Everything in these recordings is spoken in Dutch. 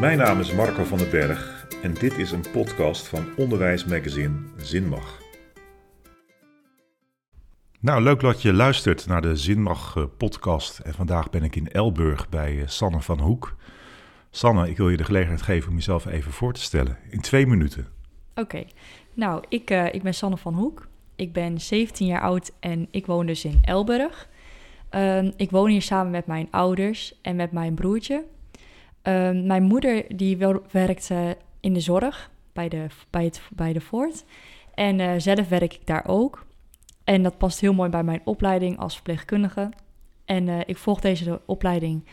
Mijn naam is Marco van den Berg en dit is een podcast van onderwijsmagazine Zinmag. Nou, leuk dat je luistert naar de Zinmag eh, podcast. En vandaag ben ik in Elburg bij eh, Sanne van Hoek. Sanne, ik wil je de gelegenheid geven om jezelf even voor te stellen in twee minuten. Oké, nou, ik, uh, ik ben Sanne van Hoek. Ik ben 17 jaar oud en ik woon dus in Elburg. Uh, ik woon hier samen met mijn ouders en met mijn broertje. Uh, mijn moeder die werkt in de zorg bij de, bij het, bij de Voort. En uh, zelf werk ik daar ook. En dat past heel mooi bij mijn opleiding als verpleegkundige. En uh, ik volg deze opleiding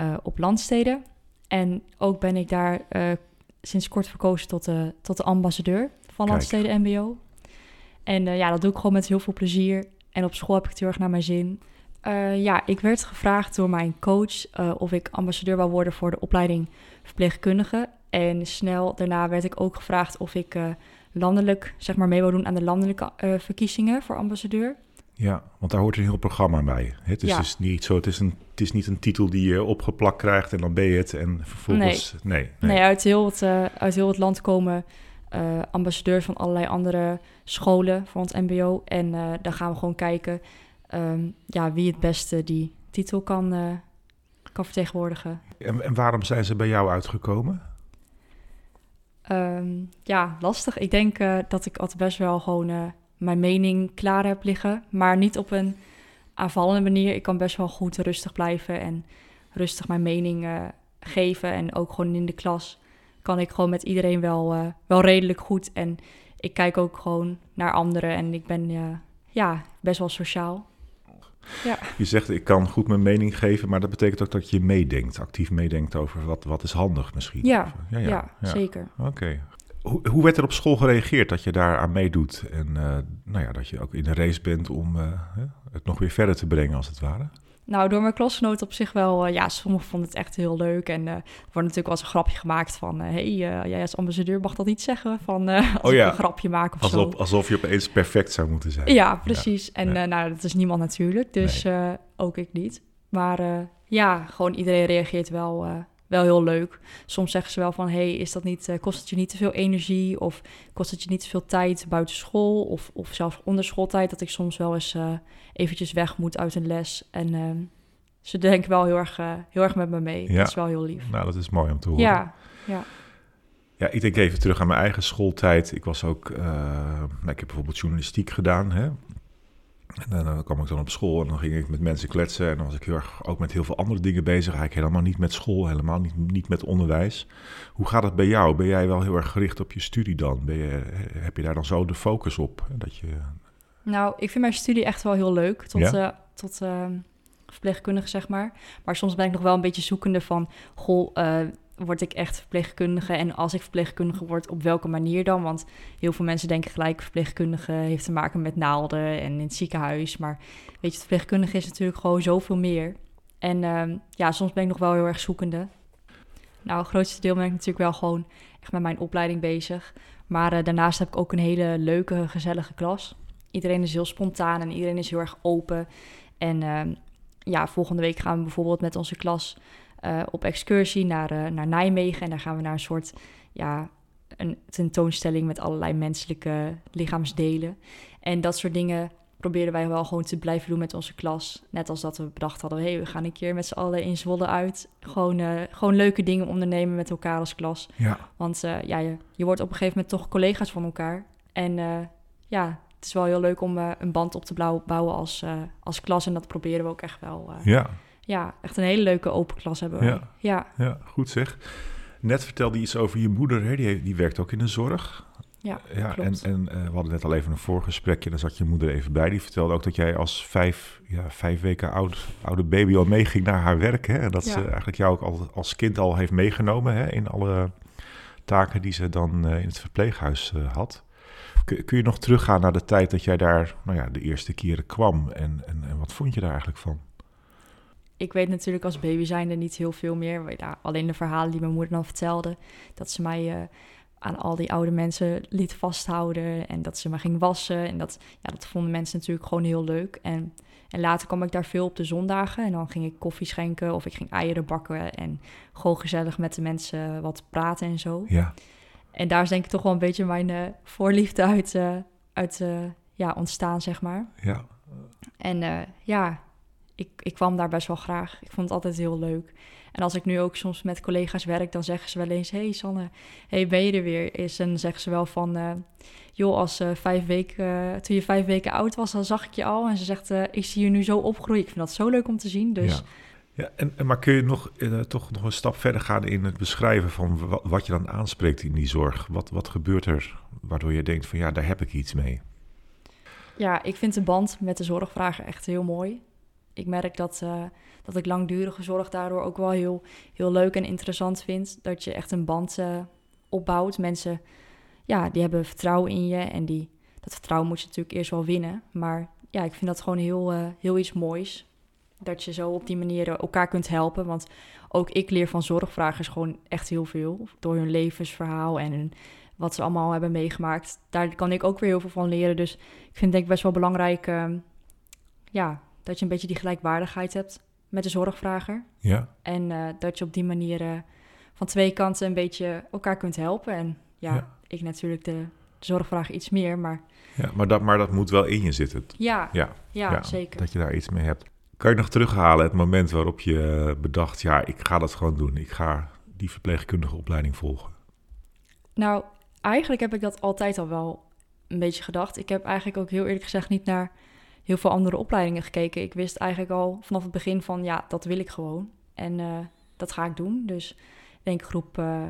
uh, op landsteden. En ook ben ik daar sinds kort verkozen tot de, tot de ambassadeur van Kijk. Landsteden MBO. En ja, dat doe ik gewoon met heel veel plezier. En op school heb ik het heel erg naar mijn zin. Ja, ik werd gevraagd door mijn coach of ik ambassadeur wou worden voor de opleiding verpleegkundige. En snel daarna werd ik ook gevraagd of ik uh, landelijk, zeg maar, mee wil doen aan de landelijke verkiezingen voor ambassadeur. Ja, want daar hoort een heel programma bij. Het is ja. dus niet zo, het is, een, het is niet een titel die je opgeplakt krijgt en dan ben je het en vervolgens... Nee, nee, nee. nee uit, heel het, uit heel het land komen ambassadeurs van allerlei andere scholen voor het mbo. En dan gaan we gewoon kijken um, ja, wie het beste die titel kan, kan vertegenwoordigen. En, en waarom zijn ze bij jou uitgekomen? Um, ja, lastig. Ik denk uh, dat ik altijd best wel gewoon uh, mijn mening klaar heb liggen. Maar niet op een aanvallende manier. Ik kan best wel goed rustig blijven en rustig mijn mening geven. En ook gewoon in de klas kan ik gewoon met iedereen wel, wel redelijk goed. En ik kijk ook gewoon naar anderen. En ik ben ja, best wel sociaal. Ja. Je zegt, ik kan goed mijn mening geven, maar dat betekent ook dat je meedenkt, actief meedenkt over wat, wat is handig misschien. Ja, ja, ja, ja, zeker. Oké. Hoe, hoe werd er op school gereageerd dat je daar aan meedoet en uh, nou ja, dat je ook in de race bent om uh, het nog weer verder te brengen als het ware? Nou, door mijn klasgenoten op zich wel. Uh, ja, sommigen vonden het echt heel leuk. En uh, er wordt natuurlijk wel eens een grapje gemaakt van... Uh, hey, jij als ambassadeur mag dat niet zeggen van als oh, ja. ik een grapje maak of alsof, zo. Alsof je opeens perfect zou moeten zijn. Ja, precies. Ja. En nou, dat is niemand natuurlijk, dus nee. ook ik niet. Maar ja, gewoon iedereen reageert wel, wel heel leuk. Soms zeggen ze wel van... hey, is dat niet, kost het je niet te veel energie? Of kost het je niet te veel tijd buiten school? Of, of zelfs onder schooltijd, dat ik soms wel eens eventjes weg moet uit een les. En uh, ze denken wel heel erg, uh, heel erg met me mee. Ja. Dat is wel heel lief. Nou, dat is mooi om te horen. Ja, ja. Ja, ik denk even terug aan mijn eigen schooltijd. Ik was ook, uh, nou, ik heb bijvoorbeeld journalistiek gedaan. Hè? En dan kwam ik dan op school en dan ging ik met mensen kletsen. En dan was ik heel erg ook met heel veel andere dingen bezig. Eigenlijk helemaal niet met school, helemaal niet, niet met onderwijs. Hoe gaat het bij jou? Ben jij wel heel erg gericht op je studie dan? Ben je, heb je daar dan zo de focus op? Dat je nou, ik vind mijn studie echt wel heel leuk. Tot, ja? uh, tot uh, verpleegkundige, zeg maar. Maar soms ben ik nog wel een beetje zoekende van... Goh, uh, word ik echt verpleegkundige? En als ik verpleegkundige word, op welke manier dan? Want heel veel mensen denken gelijk... verpleegkundige heeft te maken met naalden en in het ziekenhuis. Maar weet je, verpleegkundige is natuurlijk gewoon zoveel meer. En ehm, ja, soms ben ik nog wel heel erg zoekende. Nou, het grootste deel ben ik natuurlijk wel gewoon echt met mijn opleiding bezig. Maar daarnaast heb ik ook een hele leuke, gezellige klas iedereen is heel spontaan en iedereen is heel erg open. En uh, ja, volgende week gaan we bijvoorbeeld met onze klas uh, op excursie naar, uh, naar Nijmegen. En daar gaan we naar een soort ja, een tentoonstelling met allerlei menselijke lichaamsdelen. En dat soort dingen proberen wij wel gewoon te blijven doen met onze klas. Net als dat we bedacht hadden, hey, we gaan een keer met z'n allen in Zwolle uit. Gewoon, uh, gewoon leuke dingen ondernemen met elkaar als klas. Ja. Want uh, ja, je, je wordt op een gegeven moment toch collega's van elkaar. En uh, ja, het is wel heel leuk om een band op te bouwen als, als klas. En dat proberen we ook echt wel. Ja. Ja, echt een hele leuke open klas hebben we. Ja. Ja. ja, goed zeg. Net vertelde je iets over je moeder. Hè? Die, die werkt ook in de zorg. Ja, ja klopt. En, en we hadden net al even een voorgesprekje. Daar zat je moeder even bij. Die vertelde ook dat jij als vijf, ja, vijf weken oud, oude baby al meeging naar haar werk. Hè? En dat ja. ze eigenlijk jou ook al, als kind al heeft meegenomen hè? in alle taken die ze dan in het verpleeghuis had. Kun je nog teruggaan naar de tijd dat jij daar nou ja, de eerste keren kwam? En, en, en wat vond je daar eigenlijk van? Ik weet natuurlijk als baby zijnde niet heel veel meer. Ja, alleen de verhalen die mijn moeder dan vertelde. Dat ze mij uh, aan al die oude mensen liet vasthouden en dat ze me ging wassen. En dat, ja, dat vonden mensen natuurlijk gewoon heel leuk. En, en later kwam ik daar veel op de zondagen en dan ging ik koffie schenken of ik ging eieren bakken en gewoon gezellig met de mensen wat praten en zo. Ja. En daar is denk ik toch wel een beetje mijn uh, voorliefde uit, uh, uit ja, ontstaan, zeg maar. Ja. En ja, ik, ik kwam daar best wel graag. Ik vond het altijd heel leuk. En als ik nu ook soms met collega's werk, dan zeggen ze wel eens: Hey Sanne, hey, ben je er weer? Is, en zeggen ze wel van: uh, Joh, als uh, vijf weken, uh, toen je vijf weken oud was, dan zag ik je al. En ze zegt: Ik zie je nu zo opgroeien. Ik vind dat zo leuk om te zien. Dus. Ja. Ja, en, en, maar kun je nog, toch nog een stap verder gaan in het beschrijven van wat, wat je dan aanspreekt in die zorg? Wat, wat gebeurt er waardoor je denkt van ja, daar heb ik iets mee? Ja, ik vind de band met de zorgvragen echt heel mooi. Ik merk dat, uh, dat ik langdurige zorg daardoor ook wel heel, heel leuk en interessant vind. Dat je echt een band uh, opbouwt. Mensen, ja, die hebben vertrouwen in je. En die, dat vertrouwen moet je natuurlijk eerst wel winnen. Maar ja, ik vind dat gewoon heel, uh, heel iets moois. Dat je zo op die manier elkaar kunt helpen. Want ook ik leer van zorgvragers gewoon echt heel veel. Door hun levensverhaal en wat ze allemaal hebben meegemaakt. Daar kan ik ook weer heel veel van leren. Dus ik vind het denk ik best wel belangrijk... ehm, ja, dat je een beetje die gelijkwaardigheid hebt met de zorgvrager. Ja. En uh, dat je op die manier uh, van twee kanten een beetje elkaar kunt helpen. En ja, ja. ik natuurlijk de, de zorgvrager iets meer, maar... Ja, maar dat, maar dat moet wel in je zitten. Ja, ja, ja, ja, zeker. Dat je daar iets mee hebt. Kan je nog terughalen het moment waarop je eh, bedacht... ja, ik ga dat gewoon doen. Ik ga die verpleegkundige opleiding volgen? Nou, eigenlijk heb ik dat altijd al wel een beetje gedacht. Ik heb eigenlijk ook heel eerlijk gezegd niet naar heel veel andere opleidingen gekeken. Ik wist eigenlijk al vanaf het begin van ja, dat wil ik gewoon. En uh, dat ga ik doen. Dus ik denk groep, uh,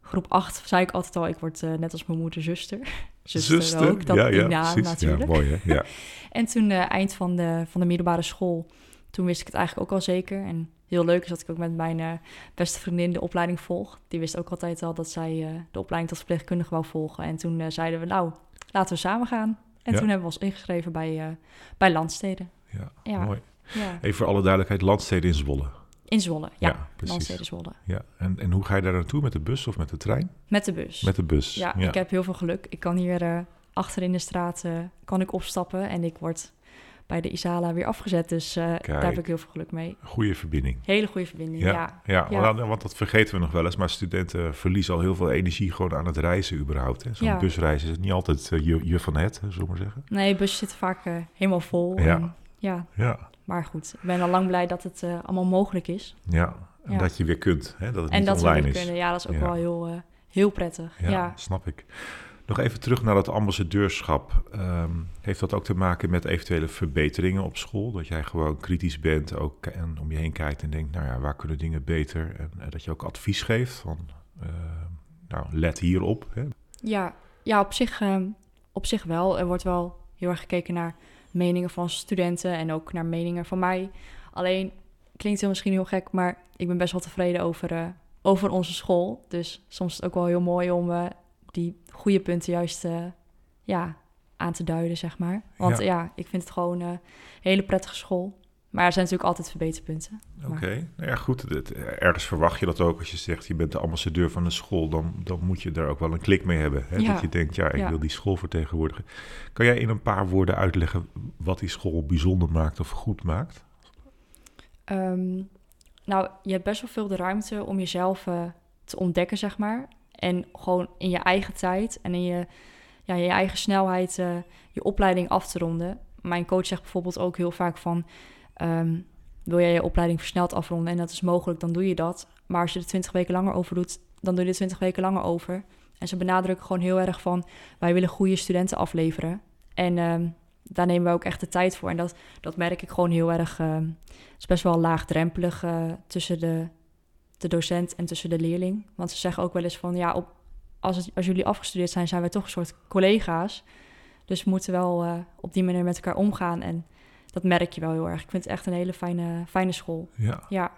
groep 8 zei ik altijd al, ik word uh, net als mijn moeder zuster. zuster, zuster ook, dat ja, ja, naam natuurlijk. Ja, mooi hè? Ja. en toen eind van de, van de middelbare school, toen wist ik het eigenlijk ook al zeker. En heel leuk is dat ik ook met mijn beste vriendin de opleiding volg. Die wist ook altijd al dat zij de opleiding tot verpleegkundige wou volgen. En toen zeiden we, nou, laten we samen gaan. En Ja. toen hebben we ons ingeschreven bij, uh, bij Landsteden. Ja, Ja. mooi. Ja. Even voor alle duidelijkheid, Landsteden in Zwolle. In Zwolle, ja. Ja, precies. Landsteden Zwolle. Ja, en, en hoe ga je daar naartoe? Met de bus of met de trein? Met de bus. Met de bus. ja, ik heb heel veel geluk. Ik kan hier uh, achter in de straat uh, kan ik opstappen en ik word bij de Isala weer afgezet. Dus uh, daar heb ik heel veel geluk mee. Goede verbinding. Hele goede verbinding, ja. Ja, ja, Ja. Want, want dat vergeten we nog wel eens. Maar studenten verliezen al heel veel energie gewoon aan het reizen überhaupt. Zo'n Ja. busreis is niet altijd eh, je, je van het, zullen we maar zeggen. Nee, bussen zitten vaak uh, helemaal vol. Ja. En, ja, Ja, maar goed. Ik ben al lang blij dat het allemaal mogelijk is. ja. En dat je weer kunt, hè, dat het en niet dat we online weer is. kunnen. Ja, dat is ook wel heel, heel prettig. Ja. snap ik. Nog even terug naar dat ambassadeurschap. Ehm, heeft dat ook te maken met eventuele verbeteringen op school? Dat jij gewoon kritisch bent ook, en om je heen kijkt en denkt, nou ja, waar kunnen dingen beter? En eh, dat je ook advies geeft van, eh, nou, let hierop. Ja, ja op, zich, ehm, op zich wel. Er wordt wel heel erg gekeken naar meningen van studenten en ook naar meningen van mij. Alleen klinkt het misschien heel gek, maar ik ben best wel tevreden over, eh, over onze school. Dus soms is het ook wel heel mooi om die goede punten juist eh, ja, aan te duiden, zeg maar. Want Ja. ja, ik vind het gewoon eh, een hele prettige school. Maar er zijn natuurlijk altijd verbeterpunten. Oké, nou ja, goed. Het- ergens verwacht je dat ook. Als je zegt, je bent de ambassadeur van een school, dan, dan moet je daar ook wel een klik mee hebben. Hè? Ja. Dat je denkt, ja, ik Ja. wil die school vertegenwoordigen. Kan jij in een paar woorden uitleggen wat die school bijzonder maakt of goed maakt? Ehm, nou, je hebt best wel veel de ruimte om jezelf eh, te ontdekken, zeg maar. En gewoon in je eigen tijd en in je, ja, je eigen snelheid eh, je opleiding af te ronden. Mijn coach zegt bijvoorbeeld ook heel vaak van... ehm, wil jij je opleiding versneld afronden en dat is mogelijk, dan doe je dat. Maar als je er 20 weken langer over doet, dan doe je er 20 weken langer over. En ze benadrukken gewoon heel erg van... wij willen goede studenten afleveren. En ehm, daar nemen we ook echt de tijd voor. En dat, dat merk ik gewoon heel erg... ehm, het is best wel laagdrempelig eh, tussen de, de docent en tussen de leerling. Want ze zeggen ook wel eens van... ja, op, als, het, als jullie afgestudeerd zijn, zijn wij toch een soort collega's. Dus we moeten wel eh, op die manier met elkaar omgaan. En dat merk je wel heel erg. Ik vind het echt een hele fijne, fijne school. Ja. Ja,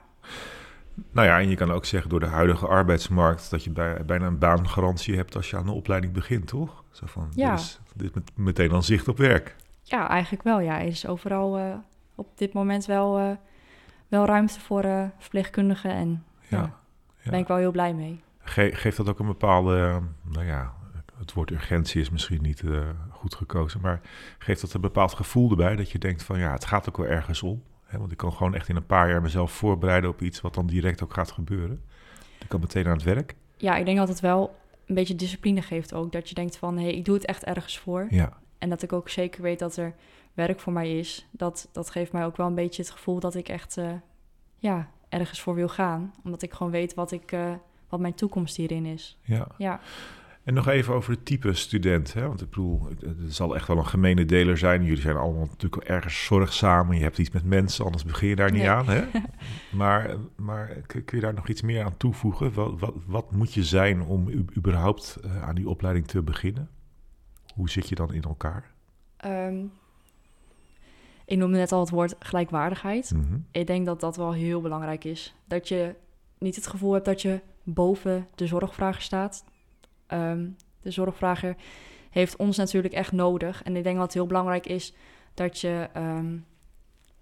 Nou ja, en je kan ook zeggen door de huidige arbeidsmarkt dat je bij, bijna een baangarantie hebt als je aan de opleiding begint, toch? Zo van, Ja. dit is, dit met, meteen dan zicht op werk. ja eigenlijk wel. Ja, er is overal eh, op dit moment wel, eh, wel ruimte voor verpleegkundigen. En Ja. Ja. daar ben ik wel heel blij mee. geeft dat ook een bepaalde, nou ja, het woord urgentie is misschien niet uh, goed gekozen, maar geeft dat een bepaald gevoel erbij dat je denkt van ja, het gaat ook wel ergens om. Hè? Want ik kan gewoon echt in een paar jaar mezelf voorbereiden op iets wat dan direct ook gaat gebeuren. Ik kan meteen aan het werk. Ja, ik denk dat het wel een beetje discipline geeft ook. Dat je denkt van, hé, hey, ik doe het echt ergens voor. Ja. En dat ik ook zeker weet dat er werk voor mij is. Dat, dat geeft mij ook wel een beetje het gevoel dat ik echt uh, ja, ergens voor wil gaan. Omdat ik gewoon weet wat, ik, uh, wat mijn toekomst hierin is. Ja. ja. En nog even over het type student. Hè? Want ik bedoel, het zal echt wel een gemene deler zijn. Jullie zijn allemaal natuurlijk ergens zorgzaam. Je hebt iets met mensen, anders begin je daar niet aan. Hè? maar, maar kun je daar nog iets meer aan toevoegen? Wat, wat, wat moet je zijn om überhaupt uh, aan die opleiding te beginnen? Hoe zit je dan in elkaar? Um, ik noemde net al het woord gelijkwaardigheid. Mm -hmm. Ik denk dat dat wel heel belangrijk is. Dat je niet het gevoel hebt dat je boven de zorgvrager staat. Um, de zorgvrager heeft ons natuurlijk echt nodig. En ik denk dat het heel belangrijk is dat je um,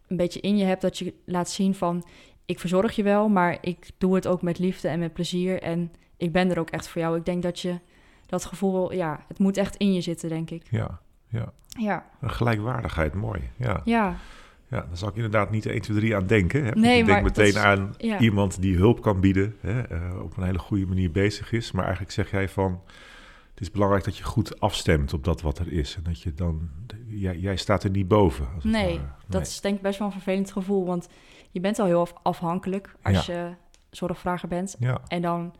een beetje in je hebt dat je laat zien van ik verzorg je wel, maar ik doe het ook met liefde en met plezier. En ik ben er ook echt voor jou. Ik denk dat je dat gevoel, ja, het moet echt in je zitten, denk ik. Ja, ja. Ja. Een gelijkwaardigheid, mooi. Ja. Ja. Ja, daar zou ik inderdaad niet 1, 2, 3 aan denken. Hè? Nee, ik denk meteen is, aan ja. iemand die hulp kan bieden, hè, uh, op een hele goede manier bezig is. Maar eigenlijk zeg jij van, het is belangrijk dat je goed afstemt op dat wat er is. En dat je dan, jij, jij staat er niet boven. Als nee, nee, dat is denk ik best wel een vervelend gevoel. Want je bent al heel afhankelijk als Ja. je zorgvrager bent. Ja, En dan,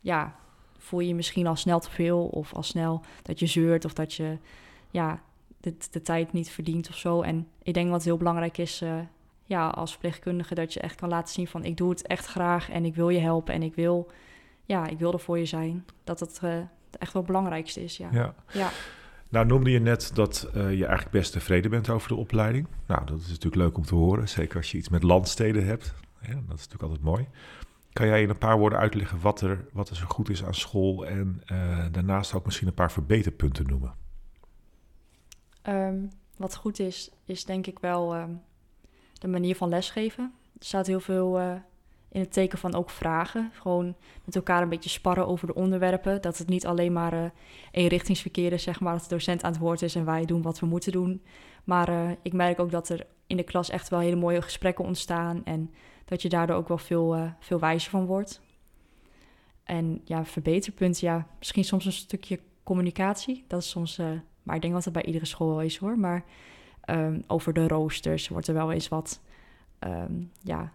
ja, voel je je misschien al snel te veel of al snel dat je zeurt of dat je, ja, de, de tijd niet verdient of zo. En ik denk wat heel belangrijk is, eh, ja, als verpleegkundige, dat je echt kan laten zien van ik doe het echt graag en ik wil je helpen en ik wil, ja, ik wil er voor je zijn. Dat het eh, echt wel het belangrijkste is, ja. ja. Ja, Nou noemde je net dat eh, je eigenlijk best tevreden bent over de opleiding. Nou, dat is natuurlijk leuk om te horen. Zeker als je iets met landsteden hebt. Ja, dat is natuurlijk altijd mooi. Kan jij in een paar woorden uitleggen wat er, wat er zo goed is aan school... en daarnaast ook misschien een paar verbeterpunten noemen? Ehm, wat goed is, is denk ik wel ehm, de manier van lesgeven. Er staat heel veel eh, in het teken van ook vragen. Gewoon met elkaar een beetje sparren over de onderwerpen. Dat het niet alleen maar eh eenrichtingsverkeer is, zeg maar. Dat de docent aan het woord is en wij doen wat we moeten doen. Maar eh, ik merk ook dat er in de klas echt wel hele mooie gesprekken ontstaan. En dat je daardoor ook wel veel, veel wijzer van wordt. En ja, verbeterpunt, ja, misschien soms een stukje communicatie. Dat is soms, maar ik denk dat het bij iedere school wel is hoor. Maar ehm, over de roosters wordt er wel eens wat, ehm, ja,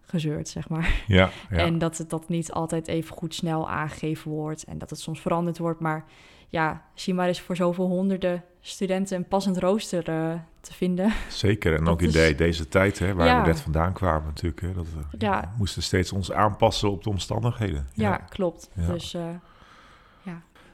gezeurd, zeg maar. Ja, ja. En dat het dat niet altijd even goed snel aangegeven wordt. En dat het soms veranderd wordt. Maar ja, zie maar eens voor zoveel honderden studenten een passend rooster eh, te vinden. Zeker, en Dat ook in de, deze tijd, hè, waar Ja. we net vandaan kwamen natuurlijk. Hè, dat we Ja. moesten steeds ons aanpassen op de omstandigheden. Ja, klopt. Ja. Dus eh,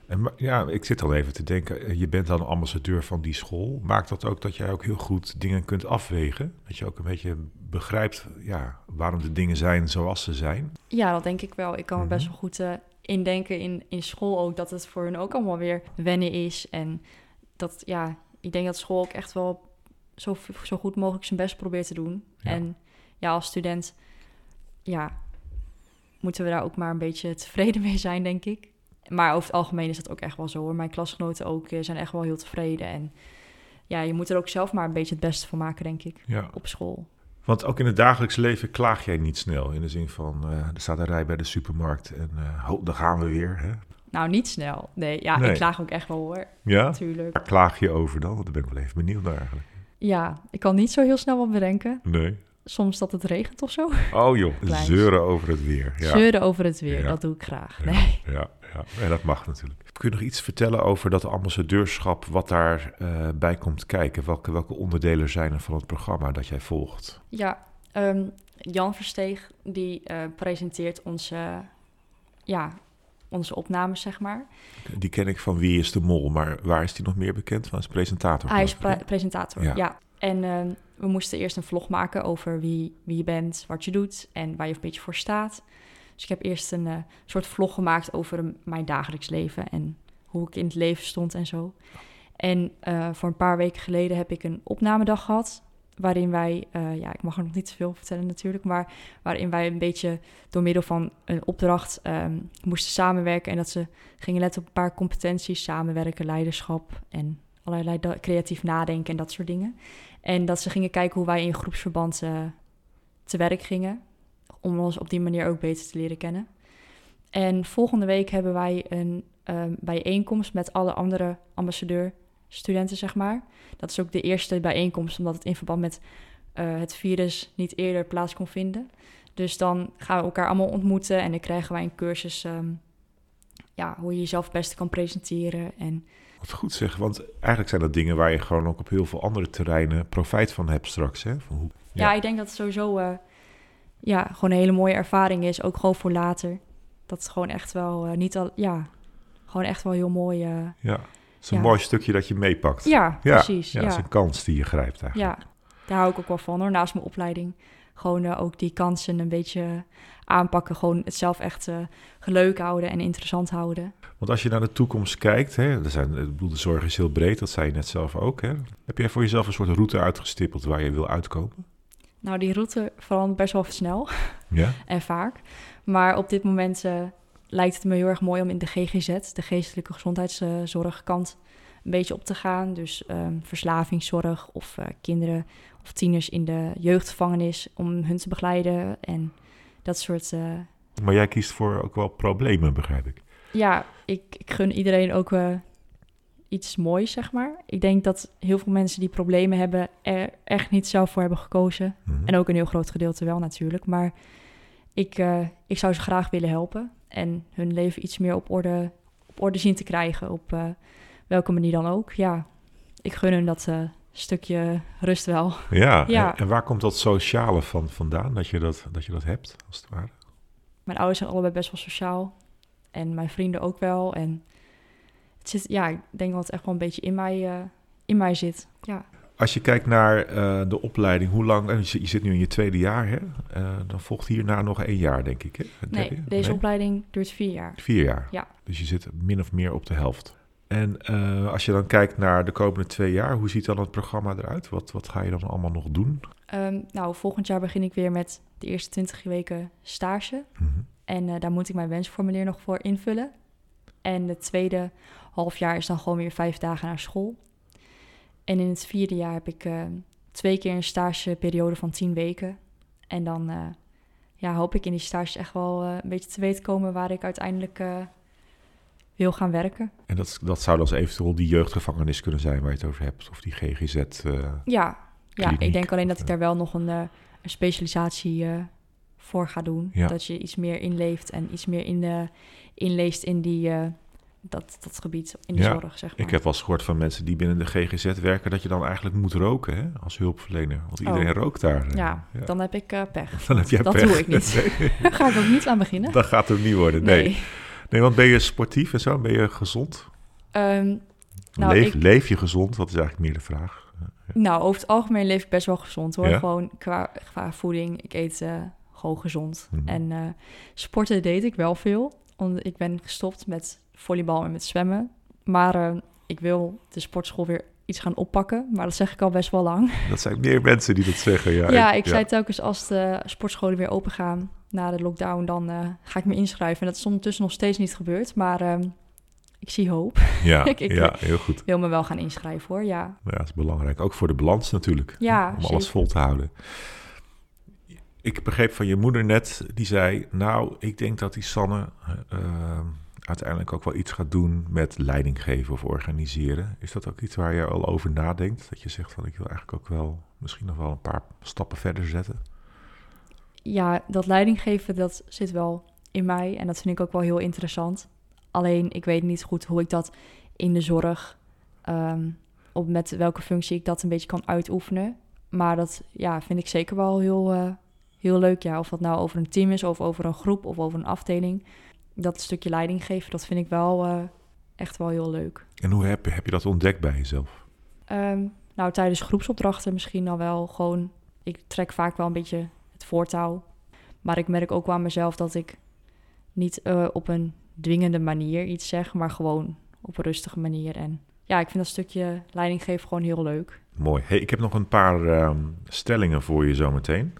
En, ja, ik zit dan even te denken, eh, je bent dan ambassadeur van die school. Maakt dat ook dat jij ook heel goed dingen kunt afwegen? Dat je ook een beetje begrijpt ja, waarom de dingen zijn zoals ze zijn? ja, dat denk ik wel. Ik kan me best Mhm. wel goed eh, indenken in, in school ook. Dat het voor hun ook allemaal weer wennen is. En dat, ja, ik denk dat school ook echt wel zo, zo goed mogelijk zijn best probeert te doen. Ja. En ja, als student, ja, moeten we daar ook maar een beetje tevreden mee zijn, denk ik. Maar over het algemeen is dat ook echt wel zo hoor. Mijn klasgenoten ook eh, zijn echt wel heel tevreden. En ja, je moet er ook zelf maar een beetje het beste van maken, denk ik, Ja. op school. Want ook in het dagelijks leven klaag jij niet snel. In de zin van, eh, er staat een rij bij de supermarkt en eh ho, daar gaan we weer. Hè? Nou, niet snel. Nee, ja, Nee. ik klaag ook echt wel hoor, Ja? natuurlijk. Waar klaag je over dan? Want daar ben ik wel even benieuwd naar eigenlijk. Ja, ik kan niet zo heel snel wat bedenken. Nee. Soms dat het regent of zo. Oh joh, Kleins. zeuren over het weer. Ja. Zeuren over het weer, Ja. dat doe ik graag. Ja, Nee. ja, ja. En dat mag natuurlijk. Kun je nog iets vertellen over dat ambassadeurschap, wat daar eh, bij komt kijken? Welke, welke onderdelen zijn er van het programma dat jij volgt? Ja, ehm, Jan Versteeg, die eh, presenteert onze, ja, onze opnames, zeg maar. Die ken ik van Wie is de Mol, maar waar is die nog meer bekend van? Als presentator? Hij is pre- presentator, Ja. ja. En ehm, we moesten eerst een vlog maken over wie, wie je bent, wat je doet en waar je een beetje voor staat. Dus ik heb eerst een eh, soort vlog gemaakt over mijn dagelijks leven en hoe ik in het leven stond en zo. En eh, voor een paar weken geleden heb ik een opnamedag gehad. waarin wij, uh, ja, ik mag er nog niet zoveel vertellen natuurlijk, maar waarin wij een beetje door middel van een opdracht um, moesten samenwerken en dat ze gingen letten op een paar competenties, samenwerken, leiderschap en allerlei creatief nadenken en dat soort dingen. En dat ze gingen kijken hoe wij in groepsverband uh, te werk gingen, om ons op die manier ook beter te leren kennen. En volgende week hebben wij een um, bijeenkomst met alle andere ambassadeurstudenten, zeg maar. Dat is ook de eerste bijeenkomst, omdat het in verband met uh, het virus niet eerder plaats kon vinden. Dus dan gaan we elkaar allemaal ontmoeten en dan krijgen wij een cursus um, ja, hoe je jezelf het beste kan presenteren. En... Wat goed zeg, want eigenlijk zijn dat dingen waar je gewoon ook op heel veel andere terreinen profijt van hebt straks. Hè? Van hoe... ja. ja. ik denk dat het sowieso uh, ja, gewoon een hele mooie ervaring is, ook gewoon voor later. Dat is gewoon echt wel uh, niet al, ja, gewoon echt wel heel mooi. Uh, ja, het is een mooi stukje dat je meepakt. Ja, precies. Ja, ja, het is een kans die je grijpt eigenlijk. Ja, daar hou ik ook wel van hoor, naast mijn opleiding. Gewoon uh, ook die kansen een beetje aanpakken. Gewoon het zelf echt uh, leuk houden en interessant houden. Want als je naar de toekomst kijkt, hè, er zijn, ik bedoel, de zorg is heel breed, dat zei je net zelf ook. Hè? Heb jij voor jezelf een soort route uitgestippeld waar je wil uitkomen? Nou, die route verandert best wel snel ja? en vaak. Maar op dit moment uh, lijkt het me heel erg mooi om in de GGZ, de geestelijke gezondheidszorgkant, een beetje op te gaan. Dus um, verslavingszorg of uh, kinderen of tieners in de jeugdgevangenis om hun te begeleiden en dat soort. Uh... Maar jij kiest voor ook wel problemen, begrijp ik. Ja, ik, ik gun iedereen ook uh, iets moois, zeg maar. Ik denk dat heel veel mensen die problemen hebben er echt niet zelf voor hebben gekozen. Mm -hmm. En ook een heel groot gedeelte wel natuurlijk. Maar ik, ik zou ze graag willen helpen en hun leven iets meer op orde, op orde zien te krijgen, op welke manier dan ook. Ja, ik gun hun dat uh, stukje rust wel. Ja, ja. En, en, waar komt dat sociale van vandaan, dat je dat, dat je dat hebt, als het ware? Mijn ouders zijn allebei best wel sociaal en mijn vrienden ook wel. En het zit, ja, ik denk dat het echt wel een beetje in mij, uh, in mij zit, ja. Als je kijkt naar uh, de opleiding, hoe lang... Je, je zit nu in je tweede jaar, hè? Uh, dan volgt hierna nog één jaar, denk ik, hè? Nee, deze nee? opleiding duurt vier jaar. Vier jaar? Ja. Dus je zit min of meer op de helft. En uh, als je dan kijkt naar de komende twee jaar, hoe ziet dan het programma eruit? Wat, wat ga je dan allemaal nog doen? Um, nou, volgend jaar begin ik weer met de eerste twintig weken stage. Mm -hmm. En daar moet ik mijn wensformulier nog voor invullen. En het tweede half jaar is dan gewoon weer vijf dagen naar school. En in het vierde jaar heb ik uh, twee keer een stageperiode van tien weken. En dan uh, ja, hoop ik in die stages echt wel een beetje te weten komen waar ik uiteindelijk wil gaan werken. En dat, dat zou dan eventueel die jeugdgevangenis kunnen zijn waar je het over hebt, of die GGZ? ja, ja, ik denk alleen dat ik daar wel nog een, een specialisatie voor ga doen. Ja. Dat je iets meer inleeft en iets meer in, inleest in die dat, dat gebied in de ja, zorg, zeg maar. Ik heb wel eens gehoord van mensen die binnen de GGZ werken... dat je dan eigenlijk moet roken hè, als hulpverlener. Want iedereen oh. rookt daar. Ja, ja, dan heb ik pech. Dan heb jij dat pech. Doe ik niet. Daar ga ik ook niet aan beginnen. Dat gaat er niet worden, nee. nee. Nee. want ben je sportief en zo? Ben je gezond? Um, nou, leef, ik... leef je gezond? Dat is eigenlijk meer de vraag. Nou, over het algemeen leef ik best wel gezond hoor. Gewoon qua, qua voeding. Ik eet uh, gewoon gezond. Mm -hmm. En uh, sporten deed ik wel veel. Omdat ik ben gestopt met volleybal en met zwemmen. Maar uh, ik wil de sportschool weer iets gaan oppakken. Maar dat zeg ik al best wel lang. Dat zijn meer mensen die dat zeggen, ja. ja, ik ja. zei telkens als de sportscholen weer open gaan na de lockdown... dan uh, ga ik me inschrijven. En dat is ondertussen nog steeds niet gebeurd. Maar uh, ik zie hoop. Ja, ik, ik ja, heel goed. wil me wel gaan inschrijven, hoor, ja. Ja, dat is belangrijk. Ook voor de balans natuurlijk. Ja, Om zeker. alles vol te houden. Ik begreep van je moeder net, die zei... nou, ik denk dat die Sanne... Uh, uiteindelijk ook wel iets gaat doen met leiding geven of organiseren. Is dat ook iets waar je al over nadenkt? Dat je zegt van ik wil eigenlijk ook wel misschien nog wel een paar stappen verder zetten? Ja, dat leiding geven, dat zit wel in mij en dat vind ik ook wel heel interessant. Alleen ik weet niet goed hoe ik dat in de zorg, um, op met welke functie ik dat een beetje kan uitoefenen. Maar dat ja, vind ik zeker wel heel, uh, heel leuk. Ja, of dat nou over een team is of over een groep of over een afdeling dat stukje leiding geven, dat vind ik wel uh, echt wel heel leuk. En hoe heb je, heb je dat ontdekt bij jezelf? Um, nou, tijdens groepsopdrachten misschien al wel gewoon... Ik trek vaak wel een beetje het voortouw. Maar ik merk ook wel aan mezelf dat ik niet uh, op een dwingende manier iets zeg... maar gewoon op een rustige manier. En ja, ik vind dat stukje leiding geven gewoon heel leuk. Mooi. Hey, ik heb nog een paar ehm, stellingen voor je zometeen.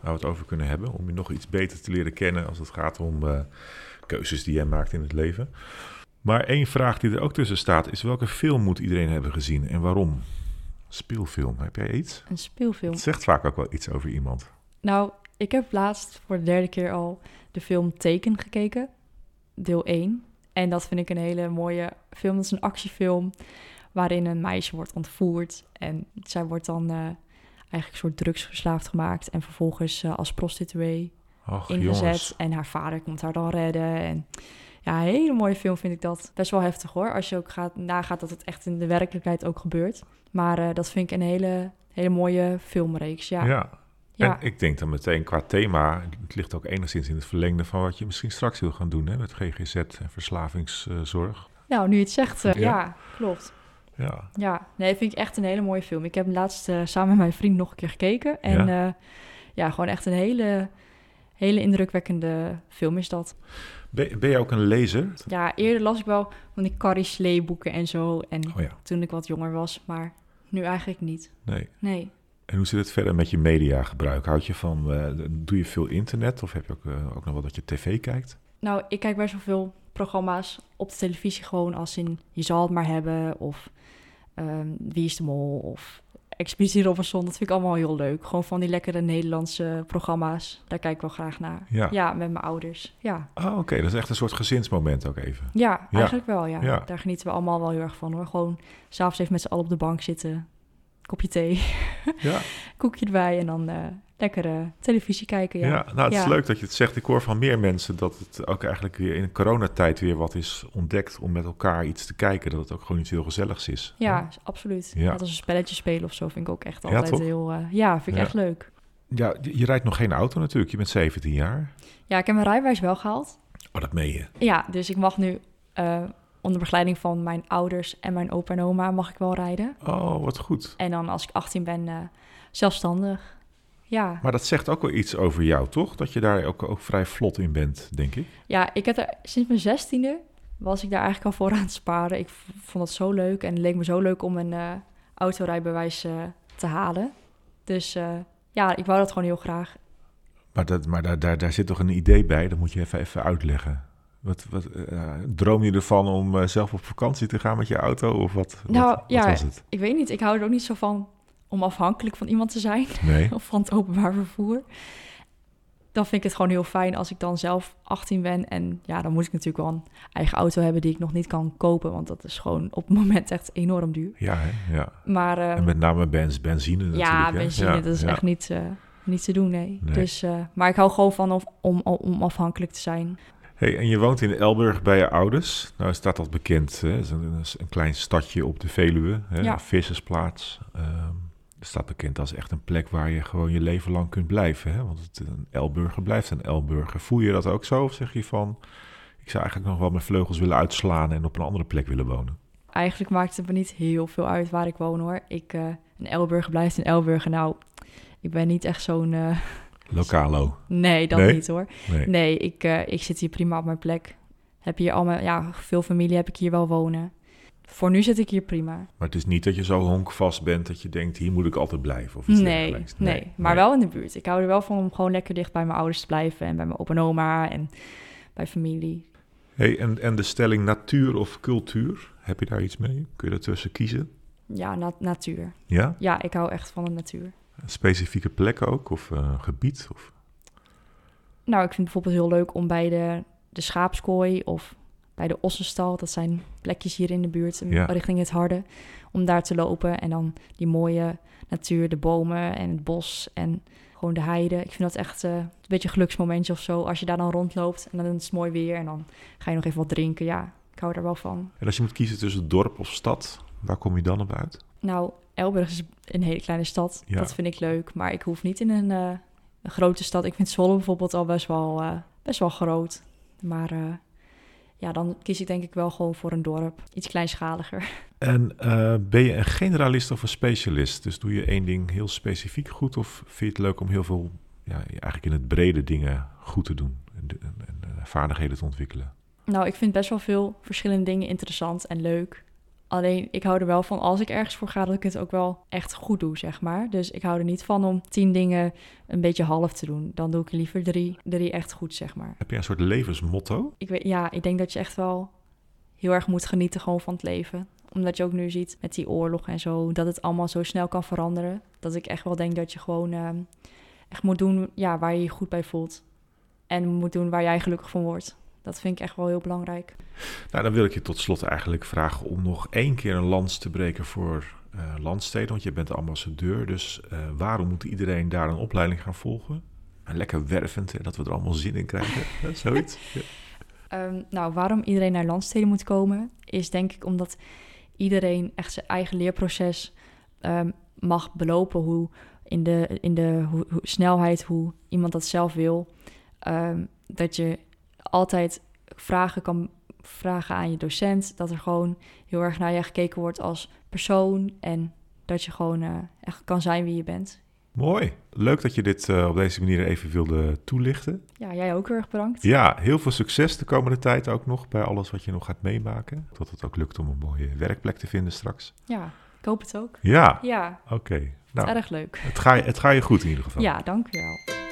Waar we het over kunnen hebben. Om je nog iets beter te leren kennen als het gaat om uh, keuzes die jij maakt in het leven. Maar één vraag die er ook tussen staat is: welke film moet iedereen hebben gezien en waarom? Speelfilm, heb jij iets? Een speelfilm. Het zegt vaak ook wel iets over iemand. Nou, ik heb laatst voor de derde keer al de film Teken gekeken, deel 1. En dat vind ik een hele mooie film. Dat is een actiefilm waarin een meisje wordt ontvoerd. En zij wordt dan uh, eigenlijk een soort drugsverslaafd gemaakt. En vervolgens uh, als prostituee Och, ingezet. jongens. En haar vader komt haar dan redden. En ja, een hele mooie film vind ik dat. Best wel heftig hoor. Als je ook gaat, nagaat dat het echt in de werkelijkheid ook gebeurt. Maar uh, dat vind ik een hele, hele mooie filmreeks. Ja. Ja. Ja. En ik denk dan meteen qua thema, het ligt ook enigszins in het verlengde van wat je misschien straks wil gaan doen hè, met GGZ en verslavingszorg. Nou, nu je het zegt, uh, Ja. ja. klopt. Ja, Ja, nee, vind ik echt een hele mooie film. Ik heb hem laatst eh, samen met mijn vriend nog een keer gekeken. En ja, ja gewoon echt een hele, hele indrukwekkende film is dat. ben, ben jij ook een lezer? Ja, eerder las ik wel van die Carrie Slee boeken en zo. En Oh ja, toen ik wat jonger was, maar nu eigenlijk niet. nee. Nee. En hoe zit het verder met je mediagebruik? Houd je van, eh, doe je veel internet of heb je ook, eh, ook nog wel dat je tv kijkt? Nou, ik kijk best wel veel programma's op de televisie gewoon als in Je zal het maar hebben of ehm, Wie is de Mol of Expeditie Robinson. Dat vind ik allemaal heel leuk. Gewoon van die lekkere Nederlandse programma's. Daar kijk ik wel graag naar. Ja. Ja, met mijn ouders. Ja. Oh, oké. Dat is echt een soort gezinsmoment ook even. Ja, Ja. eigenlijk wel, ja. Ja. Daar genieten we allemaal wel heel erg van, hoor. Gewoon s'avonds even met z'n allen op de bank zitten. Kopje thee, Ja, koekje erbij en dan eh lekkere televisie kijken, ja. ja. nou het is Ja. leuk dat je het zegt. Ik hoor van meer mensen dat het ook eigenlijk weer in coronatijd weer wat is ontdekt om met elkaar iets te kijken. Dat het ook gewoon iets heel gezelligs is. Ja, absoluut. Ja. Net als een spelletje spelen of zo vind ik ook echt altijd heel... eh, ja, vind ik echt leuk. Ja, je rijdt nog geen auto natuurlijk. Je bent 17 jaar. Ja, ik heb mijn rijbewijs wel gehaald. Oh, dat meen je. Ja, dus ik mag nu eh, onder begeleiding van mijn ouders en mijn opa en oma mag ik wel rijden. Oh, wat goed. En dan als ik 18 ben, eh, zelfstandig. Ja. Maar dat zegt ook wel iets over jou, toch? Dat je daar ook, ook vrij vlot in bent, denk ik. Ja, ik heb er sinds mijn zestiende was ik daar eigenlijk al voor aan het sparen. Ik vond het zo leuk en het leek me zo leuk om een eh, autorijbewijs eh, te halen. Dus ja, ik wou dat gewoon heel graag. Maar, dat, maar daar, daar, daar zit toch een idee bij? Dat moet je even, even uitleggen. Wat, wat, eh, droom je ervan om eh, zelf op vakantie te gaan met je auto? Of wat, Nou, wat, wat ja. was het? Ik weet niet, ik hou er ook niet zo van om afhankelijk van iemand te zijn. Nee? of van het openbaar vervoer. Dan vind ik het gewoon heel fijn als ik dan zelf 18 ben. En ja, dan moet ik natuurlijk wel een eigen auto hebben die ik nog niet kan kopen. Want dat is gewoon op het moment echt enorm duur. Ja, hè? ja. Maar En met name benzine natuurlijk. ja, hè? benzine, Ja, dat is ja. echt niet, eh, niet te doen, nee. Nee. Dus, maar ik hou gewoon van of, om, om afhankelijk te zijn. Hey, en je woont in Elburg bij je ouders. Nou staat dat bekend. Hè? Het is een, een klein stadje op de Veluwe. Hè? Ja. Een vissersplaats. Ehm, het staat bekend als echt een plek waar je gewoon je leven lang kunt blijven. Hè? Want het, een Elburger blijft een Elburger. Voel je dat ook zo? Of zeg je van... Ik zou eigenlijk nog wel mijn vleugels willen uitslaan... en op een andere plek willen wonen? Eigenlijk maakt het me niet heel veel uit waar ik woon, hoor. Ik, eh een Elburger blijft een Elburger. Nou, ik ben niet echt zo'n... eh, Localo. nee, dat Nee? niet, hoor. Nee. Nee, ik, eh, ik zit hier prima op mijn plek. Heb hier al mijn, ja, veel familie heb ik hier wel wonen. Voor nu zit ik hier prima. Maar het is niet dat je zo honkvast bent... dat je denkt, hier moet ik altijd blijven. Of iets Nee, dergelijks. nee, maar wel in de buurt. Ik hou er wel van om gewoon lekker dicht bij mijn ouders te blijven en bij mijn opa en oma en bij familie. Hey, en, en de stelling natuur of cultuur, heb je daar iets mee? Kun je daartussen kiezen? Ja, na- natuur. Ja? Ja, ik hou echt van de natuur. Specifieke plek ook? Of een gebied? Of... Nou, ik vind het bijvoorbeeld heel leuk om bij de, de schaapskooi of bij de ossenstal, dat zijn plekjes hier in de buurt, Ja. richting het Harde, om daar te lopen en dan die mooie natuur, de bomen en het bos en gewoon de heide. Ik vind dat echt eh, een beetje een geluksmomentje of zo, als je daar dan rondloopt en dan is het mooi weer en dan ga je nog even wat drinken. Ja, ik hou daar wel van. En als je moet kiezen tussen dorp of stad, waar kom je dan op uit? Nou, Elburg is een hele kleine stad. Ja. Dat vind ik leuk. Maar ik hoef niet in een, eh, een grote stad. Ik vind Zwolle bijvoorbeeld al best wel, eh, best wel groot. Maar eh, ja, dan kies ik denk ik wel gewoon voor een dorp. Iets kleinschaliger. En ben je een generalist of een specialist? Dus doe je één ding heel specifiek goed of vind je het leuk om heel veel, ja, eigenlijk in het brede dingen goed te doen en, en, en, vaardigheden te ontwikkelen? Nou, ik vind best wel veel verschillende dingen interessant en leuk. Alleen ik hou er wel van als ik ergens voor ga, dat ik het ook wel echt goed doe, zeg maar. Dus ik hou er niet van om tien dingen een beetje half te doen. Dan doe ik liever drie, drie echt goed, zeg maar. Heb je een soort levensmotto? Ik weet, ja, ik denk dat je echt wel heel erg moet genieten gewoon van het leven. Omdat je ook nu ziet met die oorlog en zo, dat het allemaal zo snel kan veranderen. Dat ik echt wel denk dat je gewoon ehm, echt moet doen ja, waar je je goed bij voelt. En moet doen waar jij gelukkig van wordt. Dat vind ik echt wel heel belangrijk. Nou, dan wil ik je tot slot eigenlijk vragen om nog één keer een lans te breken voor uh, landsteden. Want je bent ambassadeur, dus uh, waarom moet iedereen daar een opleiding gaan volgen? En lekker wervend, hè, dat we er allemaal zin in krijgen. Zoiets. Ja. Um, nou, waarom iedereen naar landsteden moet komen, is denk ik omdat iedereen echt zijn eigen leerproces um, mag belopen. Hoe in de, in de hoe, hoe snelheid, hoe iemand dat zelf wil. Um, dat je altijd vragen kan vragen aan je docent. Dat er gewoon heel erg naar je gekeken wordt als persoon. En dat je gewoon uh, echt kan zijn wie je bent. Mooi. Leuk dat je dit uh, op deze manier even wilde toelichten. Ja, jij ook heel erg bedankt. Ja, heel veel succes de komende tijd ook nog bij alles wat je nog gaat meemaken. Dat het ook lukt om een mooie werkplek te vinden straks. Ja, ik hoop het ook. Ja? Ja. Oké. Okay. Nou, erg leuk. Het gaat het ga je goed in ieder geval. Ja, dank je wel.